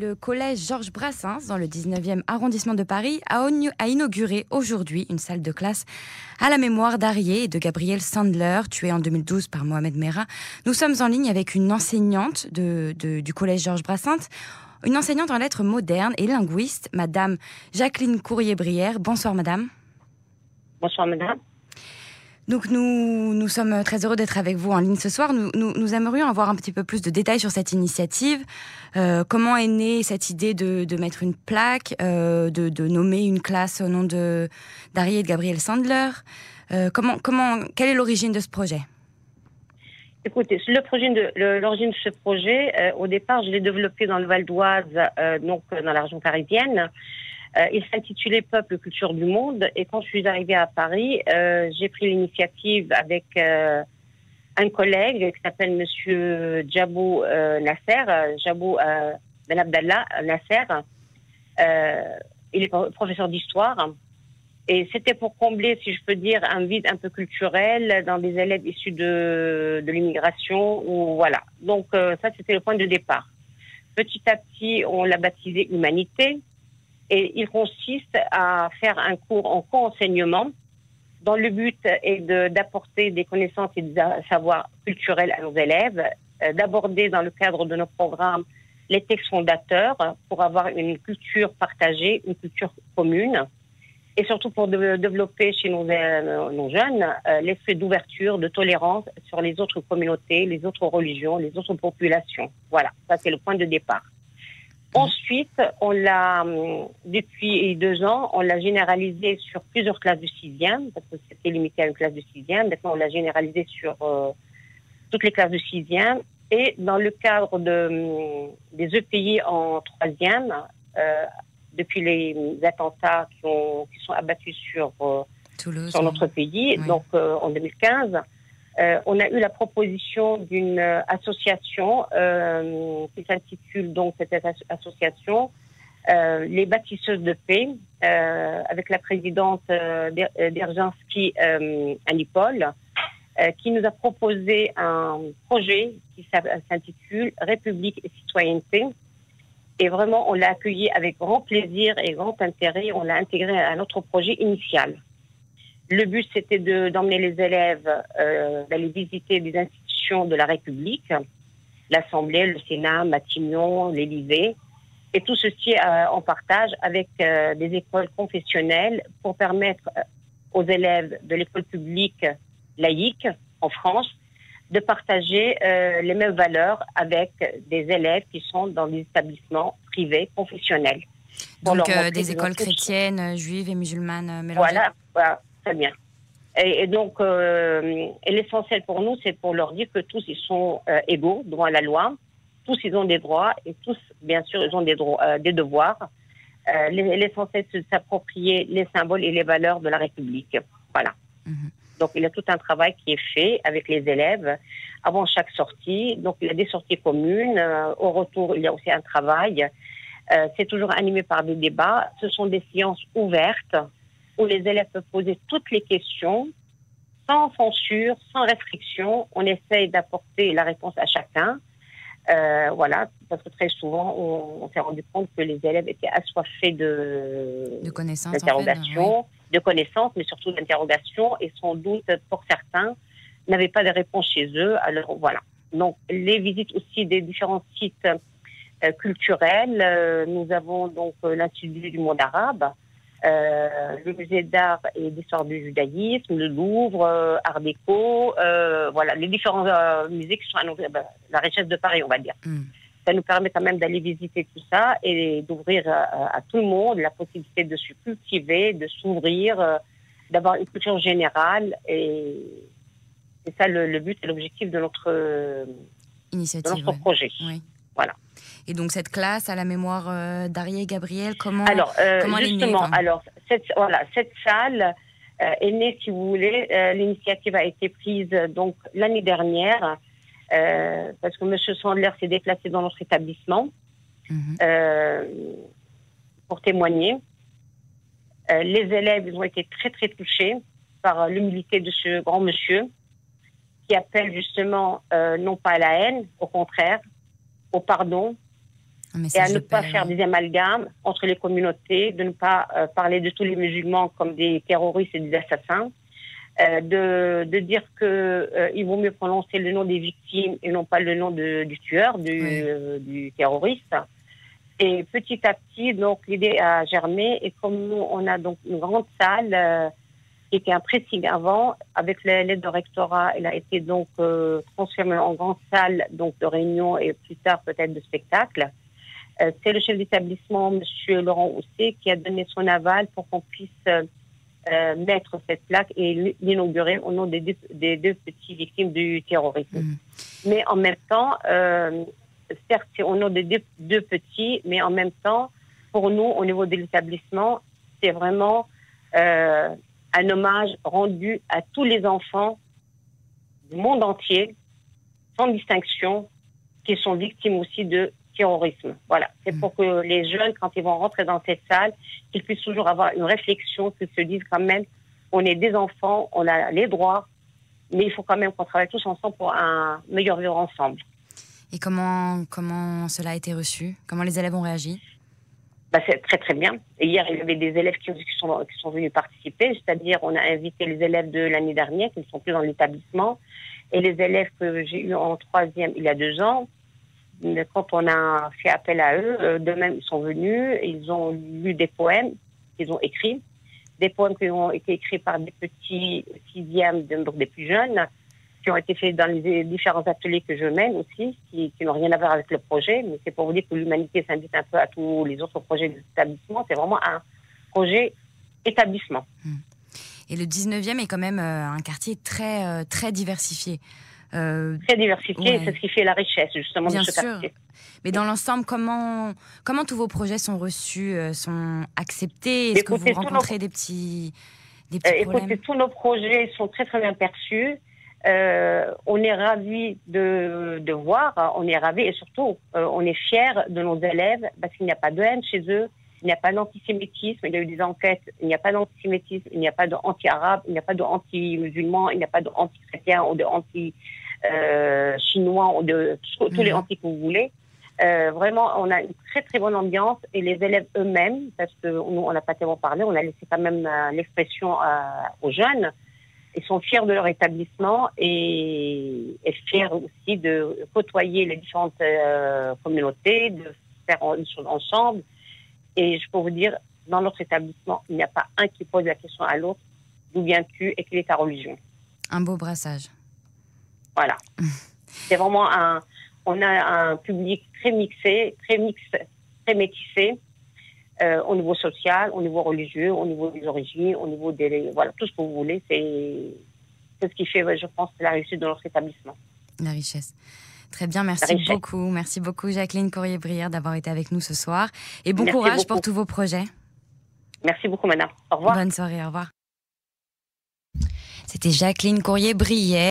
le collège Georges Brassens, dans le 19e arrondissement de Paris, a, inauguré aujourd'hui une salle de classe à la mémoire d'Arié et de Gabriel Sandler, tué en 2012 par Mohamed Merah. Nous sommes en ligne avec une enseignante du collège Georges Brassens, une enseignante en lettres modernes et linguiste, Madame Jacqueline Courrier-Brière. Bonsoir, Madame. Bonsoir, Madame. Donc nous, nous sommes très heureux d'être avec vous en ligne ce soir. Nous, nous, aimerions avoir un petit peu plus de détails sur cette initiative. Euh, comment est née cette idée de, mettre une plaque, euh, de, nommer une classe au nom de d'Ari et de Gabriel Sandler? Euh, comment, comment, Quelle est l'origine de ce projet? Écoutez, projet de l'origine de ce projet, au départ, je l'ai développé dans le Val d'Oise, donc dans la région parisienne. Euh, il s'intitulait Peuple, culture du monde. Et quand je suis arrivée à Paris, euh, j'ai pris l'initiative avec euh, un collègue qui s'appelle Monsieur Djabou Nasser, Djabou Ben Abdallah Nasser. il est professeur d'histoire. Et c'était pour combler, si je peux dire, un vide un peu culturel dans des élèves issus de, de l'immigration. Voilà. Donc ça, c'était le point de départ. Petit à petit, on l'a baptisé Humanité. Et il consiste à faire un cours en co-enseignement dont le but est d'apporter des connaissances et des savoirs culturels à nos élèves, euh, d'aborder dans le cadre de nos programmes les textes fondateurs pour avoir une culture partagée, une culture commune, et surtout pour développer chez nos, euh, jeunes euh, l'effet d'ouverture, de tolérance sur les autres communautés, les autres religions, les autres populations. Voilà, ça c'est le point de départ. Ensuite, on l'a, hum, depuis deux ans, on l'a généralisé sur plusieurs classes de sixième, parce que c'était limité à une classe de sixième. Maintenant, on l'a généralisé sur euh, toutes les classes de sixième. Et dans le cadre de, hum, des EPI en troisième, euh, depuis les attentats qui, ont, qui sont abattus sur, euh, sur notre pays, donc en 2015, euh, on a eu la proposition d'une euh, association euh, qui s'intitule donc cette association les bâtisseuses de paix avec la présidente d'Erginski Anipol qui nous a proposé un projet qui s'intitule République et citoyenneté. Et vraiment, on l'a accueilli avec grand plaisir et grand intérêt. On l'a intégré à notre projet initial. Le but, c'était d'emmener les élèves euh, d'aller visiter des institutions de la République, l'Assemblée, le Sénat, Matignon, l'Élysée, et tout ceci euh, en partage avec euh, des écoles confessionnelles pour permettre euh, aux élèves de l'école publique laïque en France de partager les mêmes valeurs avec des élèves qui sont dans des établissements privés confessionnels. Donc des écoles chrétiennes, juives et musulmanes mélangées. Voilà, voilà très bien. Et, donc, euh, l'essentiel pour nous, c'est pour leur dire que tous, ils sont euh, égaux devant la loi. Tous, ils ont des droits et tous, bien sûr, ils ont des, droits, euh, des devoirs. l'essentiel, c'est de s'approprier les symboles et les valeurs de la République. Voilà. Mhm. Donc, il y a tout un travail qui est fait avec les élèves avant chaque sortie. Donc, il y a des sorties communes. au retour, il y a aussi un travail. c'est toujours animé par des débats. Ce sont des séances ouvertes où les élèves peuvent poser toutes les questions sans censure, sans restriction. On essaye d'apporter la réponse à chacun. Euh, voilà, parce que très souvent, on, s'est rendu compte que les élèves étaient assoiffés de, de connaissances, d'interrogations, de connaissances, mais surtout d'interrogations, et sans doute, pour certains, n'avaient pas de réponse chez eux. Alors voilà. Donc, les visites aussi des différents sites euh, culturels. Euh, nous avons donc l'Institut du monde arabe, le musée d'art et d'histoire du judaïsme, le Louvre, euh, Art déco, euh, voilà, les différents euh, musées qui sont annoncés, ben, la richesse de Paris, on va dire. Hmm. Ça nous permet quand même d'aller visiter tout ça et d'ouvrir à tout le monde la possibilité de se cultiver, de s'ouvrir, d'avoir une culture générale. Et c'est ça le, but et l'objectif de notre, Initiative, de notre projet. Voilà. Et donc cette classe à la mémoire euh, d'Arié et Gabriel, comment Alors euh, comment elle est née, alors cette voilà cette salle euh, est née, si vous voulez, l'initiative a été prise donc l'année dernière parce que Monsieur Sandler s'est déplacé dans notre établissement mhm. pour témoigner. les élèves ils ont été très très touchés par l'humilité de ce grand monsieur qui appelle justement non pas à la haine, au contraire, au pardon, et à ne pas faire des amalgames entre les communautés, de ne pas euh, parler de tous les musulmans comme des terroristes et des assassins, euh, de, de, dire que euh, il vaut mieux prononcer le nom des victimes et non pas le nom de, du tueur, du, du, terroriste. Et petit à petit, donc l'idée a germé et comme nous on a donc une grande salle qui était un pressing avant, avec l'aide de rectorat, elle a été donc transformée en grande salle donc de réunion et plus tard peut-être de spectacle. Euh, c'est le chef d'établissement, M. Laurent Housset, qui a donné son aval pour qu'on puisse euh, euh, mettre cette plaque et l'inaugurer au nom des deux, des deux petites victimes du terrorisme. Mm. Mais en même temps, certes, c'est au nom des deux, petits, mais en même temps, pour nous, au niveau de l'établissement, c'est vraiment un hommage rendu à tous les enfants du monde entier, sans distinction, qui sont victimes aussi de terrorisme. Voilà, c'est pour que les jeunes, quand ils vont rentrer dans cette salle, qu'ils puissent toujours avoir une réflexion, qu'ils se disent quand même, on est des enfants, on a les droits, mais il faut quand même qu'on travaille tous ensemble pour un meilleur vivre ensemble. Et comment, comment cela a été reçu? Comment les élèves ont réagi? Bah, c'est très très bien. Et hier, il y avait des élèves qui, qui, sont, qui sont venus participer, c'est-à-dire on a invité les élèves de l'année dernière qui ne sont plus dans l'établissement, et les élèves que j'ai eus en troisième il y a deux ans, quand on a fait appel à eux, euh, de même, ils sont venus, ils ont lu des poèmes qu'ils ont écrits, des poèmes qui ont été écrits par des petits sixièmes, donc des plus jeunes, qui ont été faits dans les différents ateliers que je mène aussi, qui, n'ont rien à voir avec le projet, mais c'est pour vous dire que l'humanité s'invite un peu à tous les autres projets d'établissement. C'est vraiment un projet établissement. Et le 19e est quand même euh, un quartier très, euh, très diversifié. Euh, très diversifié, c'est ce qui fait la richesse justement Bien de ce sûr. Mais dans l'ensemble, comment, comment tous vos projets sont reçus, sont acceptés? Est-ce que vous rencontrez des petits, des petits euh, problèmes? Écoutez, tous nos projets sont très très bien perçus. On est ravis de, de voir, on est ravis et surtout on est fiers de nos élèves parce qu'il n'y a pas de haine chez eux, il n'y a pas d'antisémitisme, il y a eu des enquêtes, il n'y a pas d'antisémitisme, il n'y a pas d'anti-arabe, il n'y a pas d'anti-musulman, il n'y a pas d'anti-chrétien ou d'anti euh, ou de tous les mhm. anti que vous voulez. Euh, vraiment, on a une très très bonne ambiance et les élèves eux-mêmes, parce que nous on n'a pas tellement parlé, on a laissé quand même euh, l'expression aux jeunes. Ils sont fiers de leur établissement et, et fiers aussi de côtoyer les différentes communautés, de faire une chose ensemble. Et je peux vous dire, dans notre établissement, il n'y a pas un qui pose la question à l'autre d'où viens-tu et quelle est ta religion. Un beau brassage. Voilà. C'est vraiment un. On a un public très mixé, très mixé, très métissé. Euh, au niveau social, au niveau religieux, au niveau des origines, au niveau des. Voilà, tout ce que vous voulez. C'est ce qui fait, je pense, la réussite de notre établissement. La richesse. Très bien, merci beaucoup. Merci beaucoup, Jacqueline Courrier-Brière, d'avoir été avec nous ce soir. Et bon courage pour tous vos projets. Merci beaucoup, madame. Au revoir. Bonne soirée, au revoir. C'était Jacqueline Courrier-Brière.